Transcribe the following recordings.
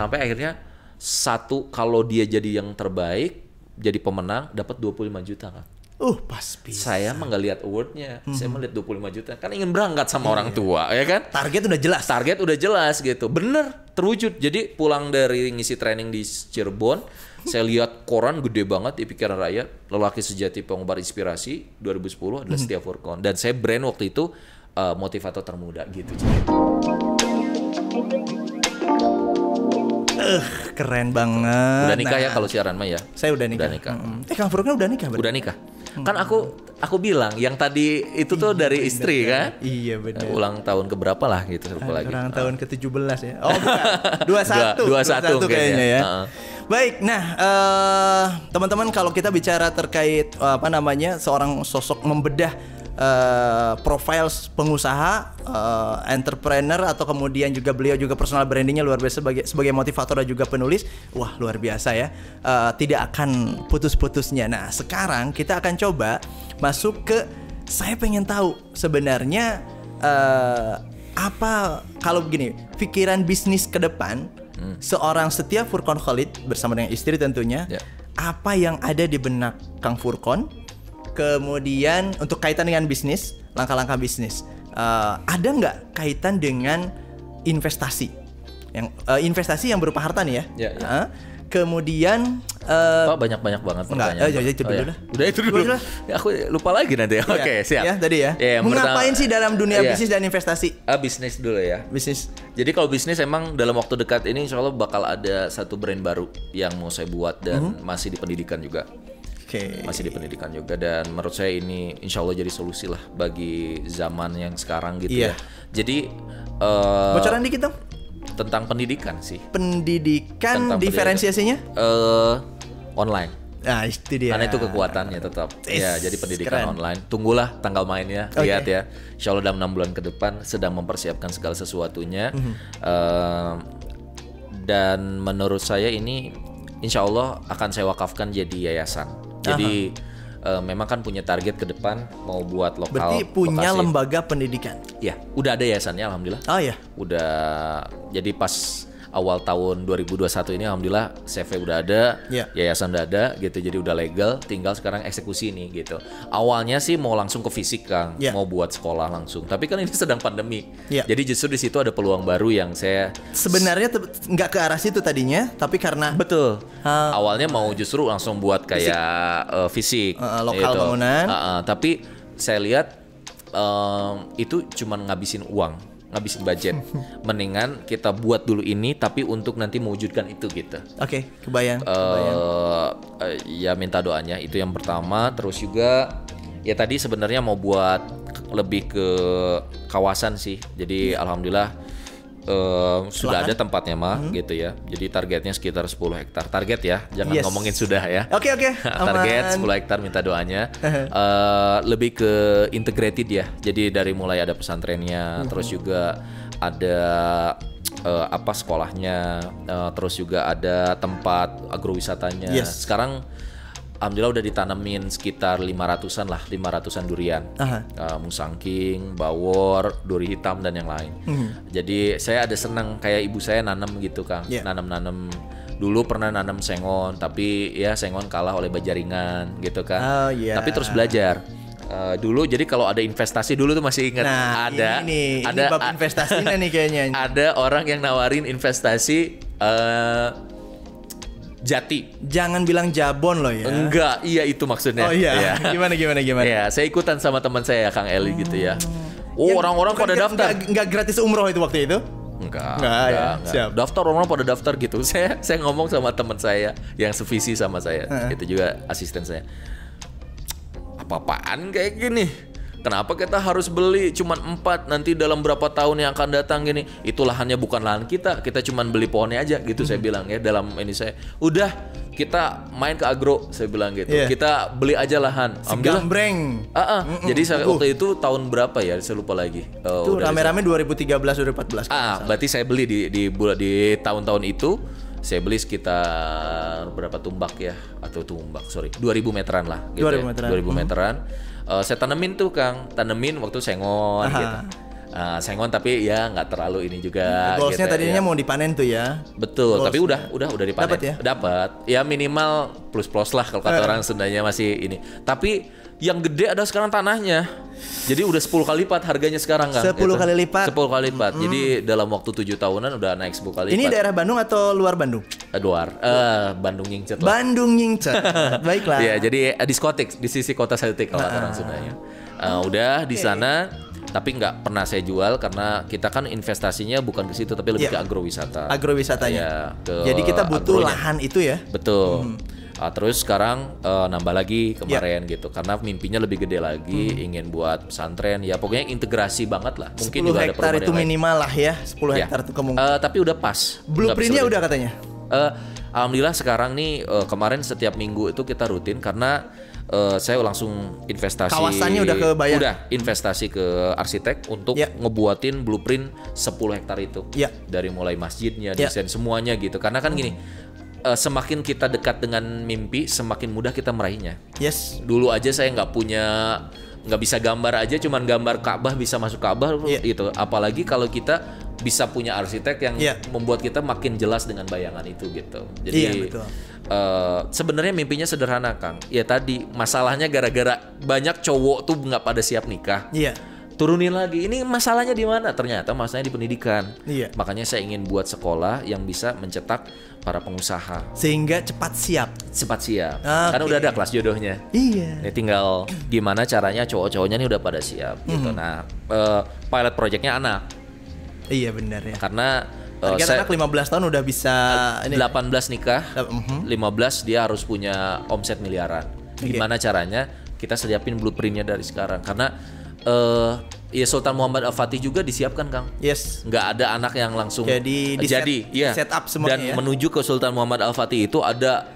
Sampai akhirnya satu kalau dia jadi yang terbaik, jadi pemenang dapat 25 juta kan. Uh, pas bisa. Saya mah nggak lihat awardnya, saya mah lihat 25 juta. Kan ingin berangkat Iya, sama orang tua, ya kan? Target udah jelas. Target udah jelas gitu. Bener, terwujud. Jadi pulang dari ngisi training di Cirebon, saya lihat koran gede banget di pikiran rakyat. Lelaki sejati pengobar inspirasi 2010 adalah Setia Furkon. Dan saya brand waktu itu uh, motivator termuda gitu. Eh, keren banget. Udah nikah Nah, ya kalau siaran mah ya? Saya udah nikah. Udah nikah. Mm-mm. Eh, Kang Furkan udah nikah berarti? Udah nikah. Kan aku aku bilang yang tadi itu tuh dari istri kan? Iya benar. Ulang tahun keberapa lah gitu lupa lagi. Orang tahun ke-17 ya. Oh, bukan. 21. Dua- 21 kayaknya kayaknya. ya. Heeh. Baik, nah eh, teman-teman kalau kita bicara terkait eh, apa namanya seorang sosok membedah eh, profil pengusaha, eh, entrepreneur atau kemudian juga beliau juga personal brandingnya luar biasa sebagai sebagai motivator dan juga penulis, wah luar biasa ya. Eh, tidak akan putus-putusnya. Nah sekarang kita akan coba masuk ke saya pengen tahu sebenarnya eh, apa kalau begini pikiran bisnis ke depan seorang Setia Furkon Khalid bersama dengan istri tentunya Ya. apa yang ada di benak Kang Furkon kemudian untuk kaitan dengan bisnis langkah-langkah bisnis eh, ada nggak kaitan dengan investasi yang eh, investasi yang berupa harta nih ya, Ya, ya. Eh, kemudian eh, Pak banyak-banyak banget Enggak, pertanyaan. eh, itu Oh, dulu ya. dah. Udah itu dulu. Dulu. Ya, aku lupa lagi nanti. Oke, ya, siap. ya tadi ya, Ya, ngapain sih dalam dunia Iya. bisnis dan investasi Ah, bisnis dulu ya. bisnis Jadi kalau bisnis emang dalam waktu dekat ini insya Allah bakal ada satu brand baru yang mau saya buat dan Mhm. masih di pendidikan juga. Oke Masih di pendidikan juga dan menurut saya ini insya Allah jadi solusi lah bagi zaman yang sekarang gitu Iya. ya. Jadi eh, bocoran dikit dong tentang pendidikan sih. pendidikan Tentang diferensiasinya eh online. nah itu dia Karena itu kekuatannya tetap. Yes, ya, jadi pendidikan keren. online. Tunggulah tanggal mainnya, Oke. lihat ya. Insya Allah dalam enam bulan ke depan sedang mempersiapkan segala sesuatunya. Mhm. Eh, dan menurut saya ini insya Allah akan saya wakafkan jadi yayasan. Jadi eh, memang kan punya target ke depan mau buat lokal. berarti punya lokasi. lembaga pendidikan Ya, udah ada yayasannya alhamdulillah. oh ya Udah jadi pas awal tahun 2021 ini alhamdulillah CV udah ada, Ya. yayasan udah ada gitu. Jadi udah legal, tinggal sekarang eksekusi nih gitu. Awalnya sih mau langsung ke fisik Kang, Ya. mau buat sekolah langsung. Tapi kan ini sedang pandemi. Ya. Jadi justru di situ ada peluang baru yang saya sebenarnya nggak ke arah situ tadinya tapi karena Betul. Ah. Awalnya mau justru langsung buat kayak eh, fisik, Eh, lokal gitu. bangunan. Ah, ah. tapi saya lihat em, itu cuman ngabisin uang, ngabisin budget. Mendingan kita buat dulu ini, tapi untuk nanti mewujudkan itu gitu. oke kebayang eh eh, ya minta doanya itu yang pertama. Terus juga ya tadi sebenarnya mau buat lebih ke kawasan sih. Jadi alhamdulillah eh, sudah ada tempatnya mah gitu ya. Jadi targetnya sekitar 10 hektar. Target ya, jangan Yes. ngomongin sudah ya. oke oke Target aman. 10 hektar minta doanya. Eh, lebih ke integrated ya. Jadi dari mulai ada pesantrennya, terus juga ada eh, apa sekolahnya, eh, terus juga ada tempat agrowisatanya. Yes. Sekarang alhamdulillah udah ditanemin sekitar 500-an lah, 500-an durian. Aha. Eh, musangking, bawor, duri hitam dan yang lain. Jadi saya ada senang kayak ibu saya nanam gitu Kang, Yeah. nanam-nanam dulu pernah nanam sengon tapi ya sengon kalah oleh bajaringan gitu kan. Oh, iya. Tapi terus belajar. Eh, dulu jadi kalau ada investasi dulu tuh masih ingat nah ada ini nih ada ini bab investasinya nih kayaknya ada orang yang nawarin investasi eh jati. jangan bilang jabon loh ya Enggak, iya itu maksudnya. oh iya Iya. gimana gimana gimana Iya, saya ikutan sama teman saya Kang Eli gitu ya. Oh, Yang orang-orang pada daftar. nggak- nggak gratis umroh itu waktu itu Enggak, Enggak, ya. Siap. Daftar orang pada daftar gitu. Saya saya ngomong sama teman saya yang sevisi sama saya. Itu juga asisten saya. Apa-apaan kayak gini? Kenapa kita harus beli cuman empat nanti dalam berapa tahun yang akan datang gini? Itu lahannya bukan lahan kita, kita cuman beli pohonnya aja gitu saya bilang ya dalam ini saya. Udah kita main ke agro saya bilang gitu. Iya. Kita beli aja lahan. Alhamdulillah. Gambreng Ah, ah. Jadi saya waktu itu tahun berapa ya? Saya lupa lagi. Tuh udah rame-rame 2013 2014 Ah, berarti saya beli di di bulan di tahun-tahun itu saya beli sekitar berapa tumbak ya atau tumbak sorry 2000 meteran lah gitu 2000 ya. meteran. 2000 meteran Eh, saya tanemin tuh Kang tanemin waktu sengon Aha. gitu Uh, sengon tapi ya nggak terlalu ini juga. Goalsnya gitu, tadinya ya. mau dipanen tuh ya. Betul, Goals tapi udah udah udah dipanen. Dapat ya? Dapat. Ya minimal plus plus lah kalau kata orang Sundanya masih ini. Tapi yang gede ada sekarang tanahnya. Jadi udah 10 kali lipat harganya sekarang kan. 10 kali lipat. 10 kali lipat. Jadi dalam waktu 7 tahunan udah naik 10 kali Ini lipat. daerah Bandung atau luar Bandung? Luar. Eh, Bandung Yingcet lah. Bandung Nyingcet. Baiklah. Iya, jadi eh, diskotik di sisi kota Celtic kalau kata orang Sundanya. Eh, udah di sana tapi nggak pernah saya jual karena kita kan investasinya bukan ke situ tapi lebih Iya. ke agrowisata. Agrowisatanya. Iya, ke Jadi kita butuh agronya. lahan itu ya. Betul. Ah, terus sekarang eh, nambah lagi kemarin gitu karena mimpinya lebih gede lagi ingin buat pesantren ya pokoknya integrasi banget lah mungkin 10 juga ada hektar itu lain. minimal lah ya. 10 Ya. hektar itu kemungkinan. Eh, tapi udah pas Blueprintnya udah katanya. Eh, alhamdulillah sekarang nih eh, kemarin setiap minggu itu kita rutin karena eh, saya langsung investasi Kawasannya udah kebayang. udah investasi ke arsitek untuk Ya. ngebuatin blueprint 10 hektar itu Ya. dari mulai masjidnya Ya. desain semuanya gitu karena kan gini eh, semakin kita dekat dengan mimpi semakin mudah kita meraihnya Yes. dulu aja saya nggak punya nggak bisa gambar aja cuman gambar Ka'bah bisa masuk Ka'bah Iya. gitu apalagi kalau kita bisa punya arsitek yang Iya. membuat kita makin jelas dengan bayangan itu gitu jadi Iya, betul. eh, sebenarnya mimpinya sederhana Kang ya tadi masalahnya gara-gara banyak cowok tuh nggak pada siap nikah Iya. Turunin lagi ini masalahnya di mana ternyata masalahnya di pendidikan Iya. makanya saya ingin buat sekolah yang bisa mencetak para pengusaha Sehingga cepat siap. cepat siap Oke. kan udah ada kelas jodohnya Iya. ini tinggal gimana caranya cowok-cowoknya ini udah pada siap gitu. Nah, eh, pilot projectnya anak Iya benar ya. karena eh, Target saya anak 15 tahun udah bisa ini. 18 nikah, Dap- mhm. 15 dia harus punya omset miliaran. Gimana caranya? Kita siapin blueprintnya dari sekarang karena eh ya Sultan Muhammad Al Fatih juga disiapkan Kang. Yes. nggak ada anak yang langsung Jadi di jadi set- iya set up semuanya dan ya. menuju ke Sultan Muhammad Al Fatih itu ada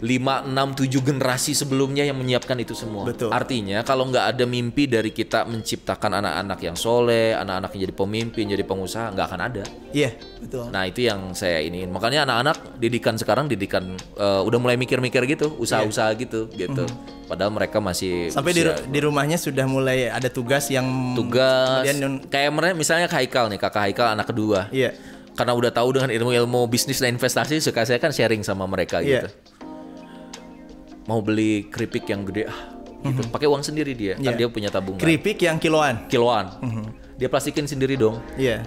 5, 6, 7 generasi sebelumnya yang menyiapkan itu semua. Betul. Artinya kalau nggak ada mimpi dari kita menciptakan anak-anak yang soleh, anak-anak yang jadi pemimpin, jadi pengusaha, nggak akan ada. Iya, betul. Nah itu yang saya ini. Makanya anak-anak didikan sekarang didikan eh, udah mulai mikir-mikir gitu, usaha-usaha gitu, gitu. Padahal mereka masih Sampai di, usia- di rumahnya sudah mulai ada tugas yang tugas kayak mereka misalnya Kak Haikal nih kakak Haikal anak kedua Iya. karena udah tahu dengan ilmu-ilmu bisnis dan investasi suka saya kan sharing sama mereka Iya. gitu mau beli keripik yang gede ah gitu pakai uang sendiri dia kan Iya. dia punya tabungan keripik yang kiloan. kiloan dia plastikin sendiri dong Iya.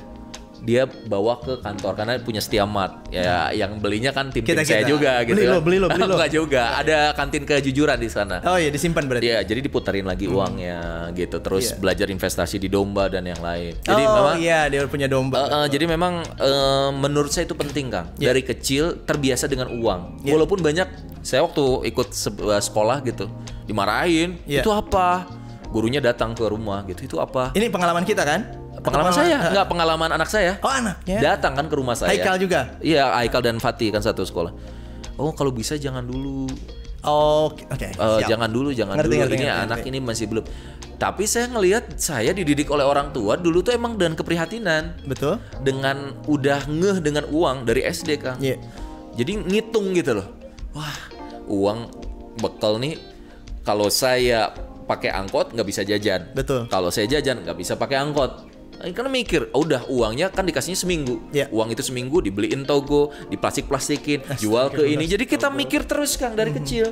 Dia bawa ke kantor karena punya Stiamat ya yang belinya kan tim tim Kita-kita. saya juga gitu Beli kan. lo, beli lo, beli lo. Enggak juga ada kantin kejujuran di sana Oh iya disimpan berarti. Iya, jadi diputerin lagi uangnya gitu. Terus Iya. belajar investasi di domba dan yang lain. Jadi oh memang iya dia punya domba. eh, eh, jadi memang eh, menurut saya itu penting, Kang. Iya. Dari kecil terbiasa dengan uang. Iya. Walaupun banyak saya waktu ikut sebuah sekolah gitu, dimarahin. Iya. Itu apa? Gurunya datang ke rumah gitu. Itu apa? Ini pengalaman kita kan? Pengalaman saya, eh, enggak pengalaman anak saya. Oh anaknya. Datang kan ke rumah saya. Haikal juga. Iya, Haikal dan Fatih kan satu sekolah. Oh, kalau bisa jangan dulu. Oh, oke. Eh, siap. jangan dulu, jangan Ngerti, dulu. ngerti, ini ngerti, anak ngerti. ini masih belum. Tapi saya ngelihat saya dididik oleh orang tua dulu tuh emang dengan keprihatinan, Betul? dengan udah ngeh dengan uang dari SD kan. Iya. Jadi ngitung gitu loh. Wah, uang bekal nih kalau saya pakai angkot nggak bisa jajan. Betul. Kalau saya jajan nggak bisa pakai angkot. Karena mikir, oh, udah uangnya kan dikasihnya seminggu. Iya. Uang itu seminggu dibeliin togo, diplastik-plastikin, jual ke ini. Jadi kita mikir terus Kang dari Mhm. kecil.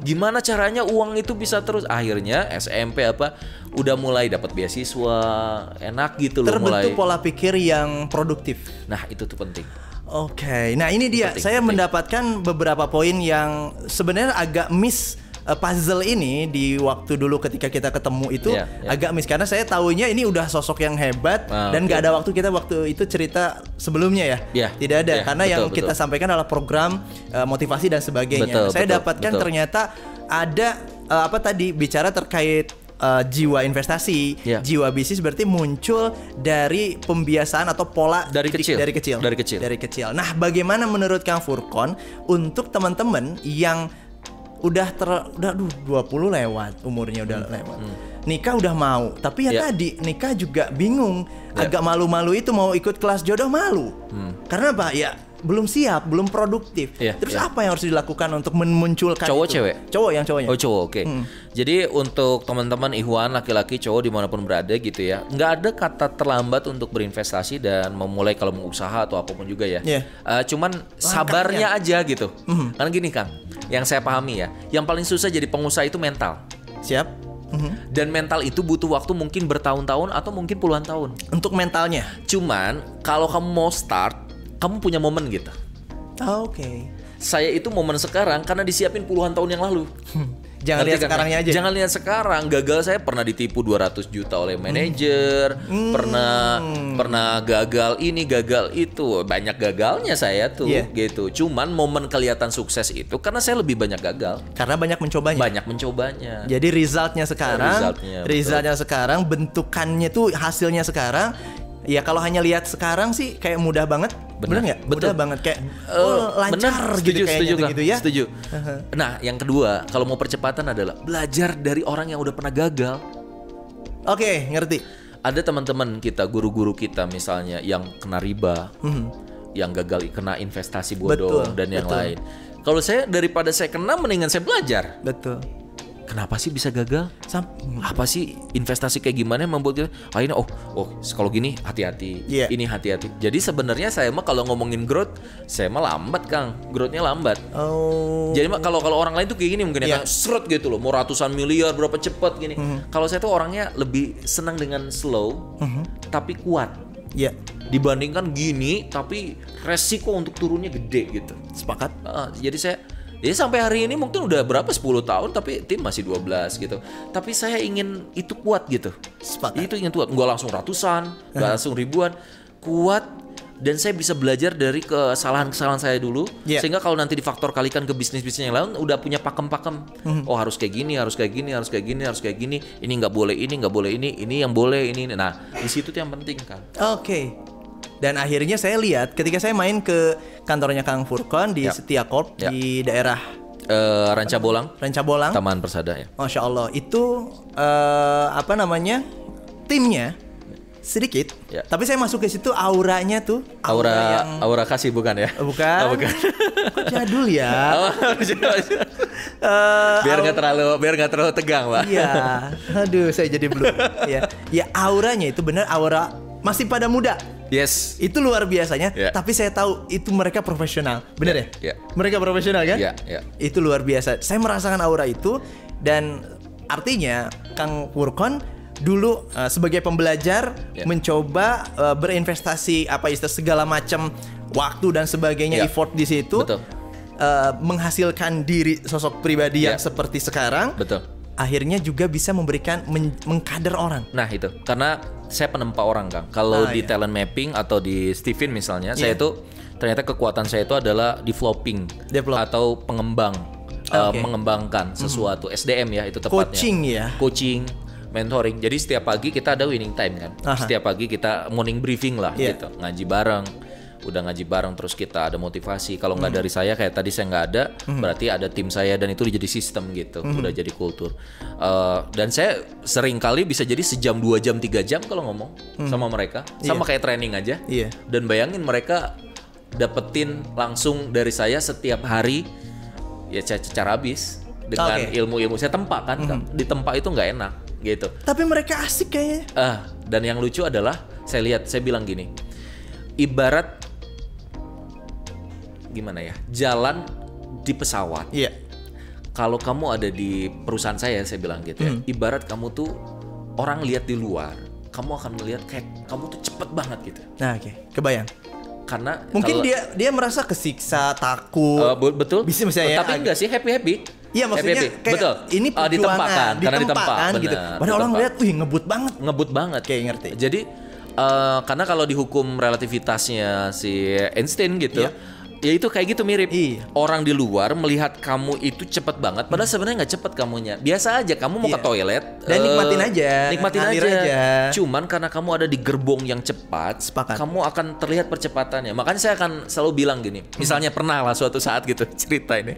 Gimana caranya uang itu bisa terus akhirnya SMP apa udah mulai dapat beasiswa, enak gitu loh Terbentuk mulai. pola pikir yang produktif. Nah, itu tuh penting. Oke, nah ini dia. Penting, saya penting. mendapatkan beberapa poin yang sebenarnya agak miss uh, puzzle ini di waktu dulu ketika kita ketemu itu Iya, iya. agak miss karena saya tahunya ini udah sosok yang hebat Ah, dan nggak ada waktu kita waktu itu cerita sebelumnya ya. Iya, Tidak ada iya, karena betul, yang betul. kita sampaikan adalah program uh, motivasi dan sebagainya. Betul, saya betul, dapatkan betul. ternyata ada uh, apa tadi bicara terkait uh, jiwa investasi, Iya. jiwa bisnis berarti muncul dari pembiasaan atau pola Dari didik- kecil. dari kecil. Dari kecil. Dari kecil. Nah, bagaimana menurut Kang Furkon untuk teman-teman yang udah ter udah aduh 20 lewat umurnya udah lewat. Nikah udah mau, tapi ya Hmm. Ya. tadi nikah juga bingung, Ya. agak malu-malu itu mau ikut kelas jodoh malu. Hmm. Karena apa? Ya belum siap, belum produktif. Iya, Terus iya. apa yang harus dilakukan untuk memunculkan Cowok, itu? cewek? Cowok yang cowoknya. Oh cowok, oke. Jadi untuk teman-teman Ikhwan laki-laki cowok di mana pun berada gitu ya, nggak ada kata terlambat untuk berinvestasi dan memulai kalau mau usaha atau apa pun juga ya. Iya. Eh, cuman sabarnya aja gitu. Karena gini Kang, yang saya pahami ya, yang paling susah jadi pengusaha itu mental. Siap. Mhm. Dan mental itu butuh waktu mungkin bertahun-tahun atau mungkin puluhan tahun. Untuk mentalnya. Cuman kalau kamu mau start, kamu punya momen gitu. Ah, Oke. Saya itu momen sekarang karena disiapin puluhan tahun yang lalu. Jangan lihat kan? sekarangnya aja. Jangan lihat sekarang. Gagal saya pernah ditipu 200 juta oleh manajer, Hmm. pernah pernah gagal ini, gagal itu. Banyak gagalnya saya tuh Iya. gitu. Cuman momen kelihatan sukses itu karena saya lebih banyak gagal, Karena banyak mencobanya. banyak mencobanya. Jadi resultnya sekarang, Resultnya, resultnya sekarang, bentukannya tuh hasilnya sekarang. Ya kalau hanya lihat sekarang sih kayak mudah banget, Benar, bener nggak? betul. Banget kayak oh, lancar benar, gitu setuju, kayaknya setuju, gitu ya. Setuju. Nah, yang kedua, kalau mau percepatan adalah belajar dari orang yang udah pernah gagal. Oke, ngerti. Ada teman-teman kita, guru-guru kita misalnya yang kena riba, yang gagal kena investasi bodong. Betul, dan yang betul. lain. Kalau saya daripada saya kena, mendingan saya belajar. Betul. Kenapa sih bisa gagal? Sam- Apa sih investasi kayak gimana yang membuat kita? Ini oh oh kalau gini hati-hati. Iya. Ini hati-hati. Jadi sebenarnya saya mah kalau ngomongin growth, saya mah lambat kang. Growthnya lambat. Oh. Jadi mah kalau kalau orang lain tuh kayak gini mungkin ya Iya. seret gitu loh, mau ratusan miliar berapa cepet gini. Kalau saya tuh orangnya lebih senang dengan slow tapi kuat Ya, dibandingkan gini tapi resiko untuk turunnya gede gitu. sepakat. Ah, jadi saya ya sampai hari ini mungkin udah berapa 10 tahun tapi tim masih 12 gitu. Tapi saya ingin itu kuat gitu. Sepakat. Itu ingin kuat, nggak langsung ratusan, nggak langsung ribuan, kuat dan saya bisa belajar dari kesalahan-kesalahan saya dulu Iya. sehingga kalau nanti difaktor kalikan ke bisnis-bisnis yang lain udah punya pakem-pakem oh harus kayak gini harus kayak gini harus kayak gini harus kayak gini ini nggak boleh ini nggak boleh ini ini yang boleh ini nah di situ tuh yang penting kan Oke. Dan akhirnya saya lihat ketika saya main ke kantornya Kang Furkon di Ya. Setiakorp Ya. di daerah Eh, Ranca Bolang Ranca Bolang. Taman Persada ya Masya Allah itu eh, apa namanya timnya sedikit, Ya. tapi saya masuk ke situ auranya tuh aura yang aura kasih bukan ya Eh, bukan, Oh, bukan. Kok jadul ya. Oh, Eh, biar nggak terlalu biar nggak terlalu tegang pak Iya, aduh saya jadi belum. ya, ya auranya itu benar aura masih pada muda. Yes Itu luar biasanya, Ya. tapi saya tahu itu mereka profesional. Bener ya? Ya. Mereka profesional kan? Ya, ya. Itu luar biasa. Saya merasakan aura itu dan artinya Kang Purkon dulu eh, sebagai pembelajar Ya. mencoba eh, berinvestasi apa istilah segala macam waktu dan sebagainya Ya. effort di situ. Betul. eh, menghasilkan diri sosok pribadi yang Ya. seperti sekarang betul akhirnya juga bisa memberikan men- mengkader orang. nah itu karena saya penempa orang kang kalau Ah, di iya. talent mapping atau di Steven misalnya saya Iya. itu ternyata kekuatan saya itu adalah developing Develop. atau pengembang eh, Oke. mengembangkan sesuatu SDM ya itu tepatnya Coaching ya. coaching mentoring jadi setiap pagi kita ada winning time kan Aha. setiap pagi kita morning briefing lah Iya. gitu ngaji bareng udah ngaji bareng terus kita ada motivasi kalau nggak Hmm. dari saya kayak tadi saya nggak ada berarti ada tim saya dan itu jadi sistem gitu Hmm. udah jadi kultur Eh, dan saya sering kali bisa jadi sejam dua jam tiga jam kalau ngomong sama mereka sama kayak training aja Hmm. Iya. dan bayangin mereka dapetin langsung dari saya setiap hari ya ca- cara habis dengan Oke. ilmu-ilmu saya tempa kan Kang. di tempat itu nggak enak gitu Tapi mereka asik kayaknya. ah dan yang lucu adalah saya lihat saya bilang gini ibarat gimana ya jalan di pesawat Iya. kalau kamu ada di perusahaan saya saya bilang gitu ya ibarat kamu tuh orang lihat di luar kamu akan melihat kayak kamu tuh cepet banget gitu Nah, oke. Kebayang. karena Mungkin kalau- dia dia merasa kesiksa, takut. Eh, bu- betul Bisa misalnya tapi enggak sih happy happy Iya maksudnya kayak betul ini Ah, ditempa perjuangan, kan karena ditempa ditempa kan gitu. Padahal orang lihat, wih ngebut banget. ngebut banget Kayak ngerti. jadi eh, karena kalau di hukum relativitasnya si Einstein gitu Iya. Ya itu kayak gitu mirip Iya. orang di luar melihat kamu itu cepet banget padahal sebenarnya nggak cepet kamunya biasa aja kamu mau Iya. ke toilet Dan eh, nikmatin aja, nikmatin aja. aja. cuman karena kamu ada di gerbong yang cepat Sepakat. kamu akan terlihat percepatannya makanya saya akan selalu bilang gini misalnya pernah lah suatu saat gitu cerita ini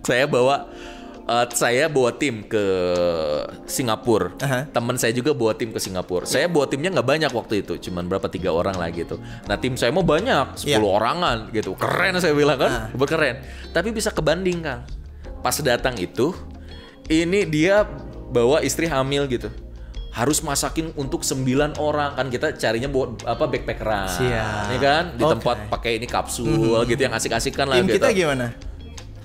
saya bawa eh, saya bawa tim ke Singapura. Aha. Teman saya juga bawa tim ke Singapura. Saya bawa timnya nggak banyak waktu itu, cuman berapa tiga orang lah gitu. Nah tim saya mau banyak, 10 Iya. orangan gitu. Keren saya bilang kan, berkeren. Tapi bisa kebanding kang. Pas datang itu, ini dia bawa istri hamil gitu. Harus masakin untuk 9 orang kan kita carinya buat apa backpackeran, Siap. ya kan di Oke. tempat pakai ini kapsul gitu yang asik-asik kan lah Tim gitu. kita gimana?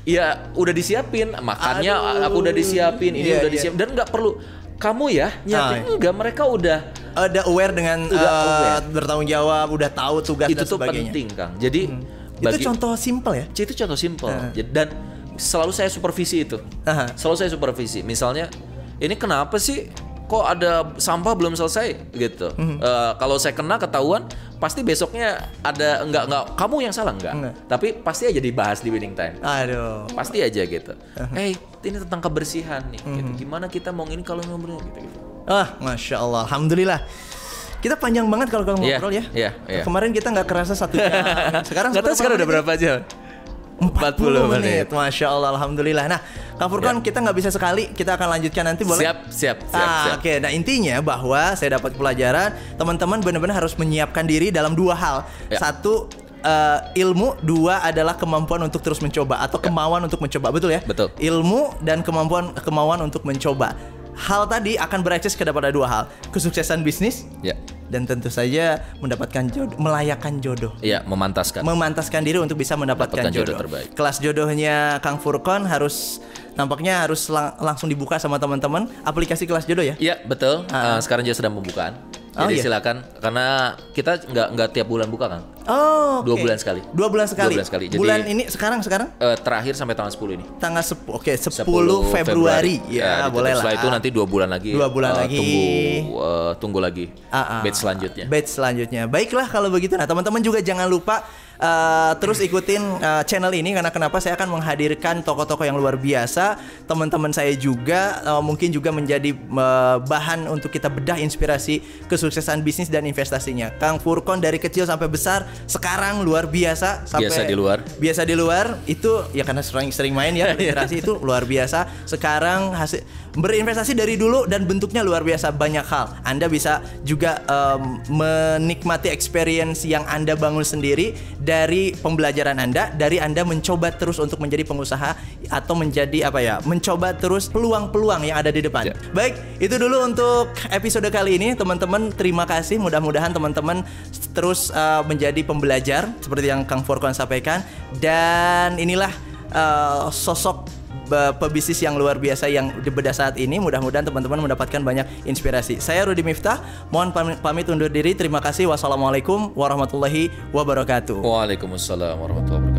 Iya, udah disiapin. Makannya aku udah disiapin, ini Iya, udah iya. disiapin dan nggak perlu kamu ya nyiapin. Ah, iya. Enggak, mereka udah Ada aware dengan Udah eh, aware. bertanggung jawab, udah tahu tugas itu dan tuh sebagainya. penting, Kang. Jadi Itu bagi contoh simple ya. itu contoh simple. Jadi- Dan selalu saya supervisi itu. Aha. Selalu saya supervisi. Misalnya, ini kenapa sih kok ada sampah belum selesai gitu. Mhm. Eh, kalau saya kena ketahuan, pasti besoknya ada enggak enggak kamu yang salah enggak. Enggak. Tapi pasti aja dibahas di winning time. Aduh. pasti aja gitu. Eh, ini tentang kebersihan nih. Mhm. Gitu. Gimana kita mau ini kalau ngobrol gitu, gitu. Ah, masya Allah, alhamdulillah. Kita panjang banget kalau Iya, ngobrol ya. iya, iya. Kemarin kita nggak kerasa satu jam. Sekarang tahu sekarang udah berapa jam? 40 menit. Masya Allah, alhamdulillah. Nah, Kang Furkon kita nggak bisa sekali, kita akan lanjutkan nanti boleh? Siap, siap, siap, Ah, siap. Oke, nah intinya bahwa saya dapat pelajaran teman-teman benar-benar harus menyiapkan diri dalam dua hal. Ya. Satu eh, ilmu, dua adalah kemampuan untuk terus mencoba atau kemauan untuk mencoba, betul ya? Ya. Betul. Ilmu dan kemampuan kemauan untuk mencoba. Hal tadi akan berakses kepada dua hal, kesuksesan bisnis Ya. dan tentu saja mendapatkan jodoh, melayakkan jodoh Iya, memantaskan. memantaskan diri untuk bisa mendapatkan Mendapatkan jodoh jodoh. terbaik. Kelas jodohnya Kang Furkon harus nampaknya harus lang- langsung dibuka sama teman-teman aplikasi kelas jodoh ya. Iya, betul. Eh, sekarang juga sedang pembukaan. Oh, Jadi iya. silakan karena kita nggak nggak tiap bulan buka, Kang. Oh, Dua oke. bulan sekali. Dua bulan sekali. Dua bulan sekali. Jadi- bulan ini sekarang sekarang Eh, terakhir sampai tanggal 10 ini. tanggal 10 oke 10, Februari. Ya, ditutup. boleh lah. Setelah itu nanti dua bulan lagi. Dua bulan eh, lagi. Tunggu eh, tunggu lagi. Ah, ah. Batch selanjutnya. Batch selanjutnya. Baiklah kalau begitu. Nah, teman-teman juga jangan lupa uh, terus ikutin uh, channel ini karena kenapa saya akan menghadirkan tokoh-tokoh yang luar biasa. Teman-teman saya juga uh, mungkin juga menjadi uh, bahan untuk kita bedah inspirasi kesuksesan bisnis dan investasinya. Kang Furkon dari kecil sampai besar sekarang luar biasa sampai Biasa di luar. Biasa di luar itu ya karena sering sering main ya investasi itu luar biasa. Sekarang hasil berinvestasi dari dulu dan bentuknya luar biasa banyak hal. Anda bisa juga em, menikmati experience yang Anda bangun sendiri dari pembelajaran Anda, dari Anda mencoba terus untuk menjadi pengusaha atau menjadi apa ya? Mencoba terus peluang-peluang yang ada di depan. Ya. Baik, itu dulu untuk episode kali ini teman-teman. Terima kasih. Mudah-mudahan teman-teman terus uh, menjadi pembelajar seperti yang Kang Forkon sampaikan dan inilah uh, sosok pebisnis yang luar biasa yang dibedah saat ini. Mudah-mudahan teman-teman mendapatkan banyak inspirasi. Saya Rudi Miftah, mohon pamit, undur diri. Terima kasih. Wassalamualaikum warahmatullahi wabarakatuh. Waalaikumsalam warahmatullahi wabarakatuh.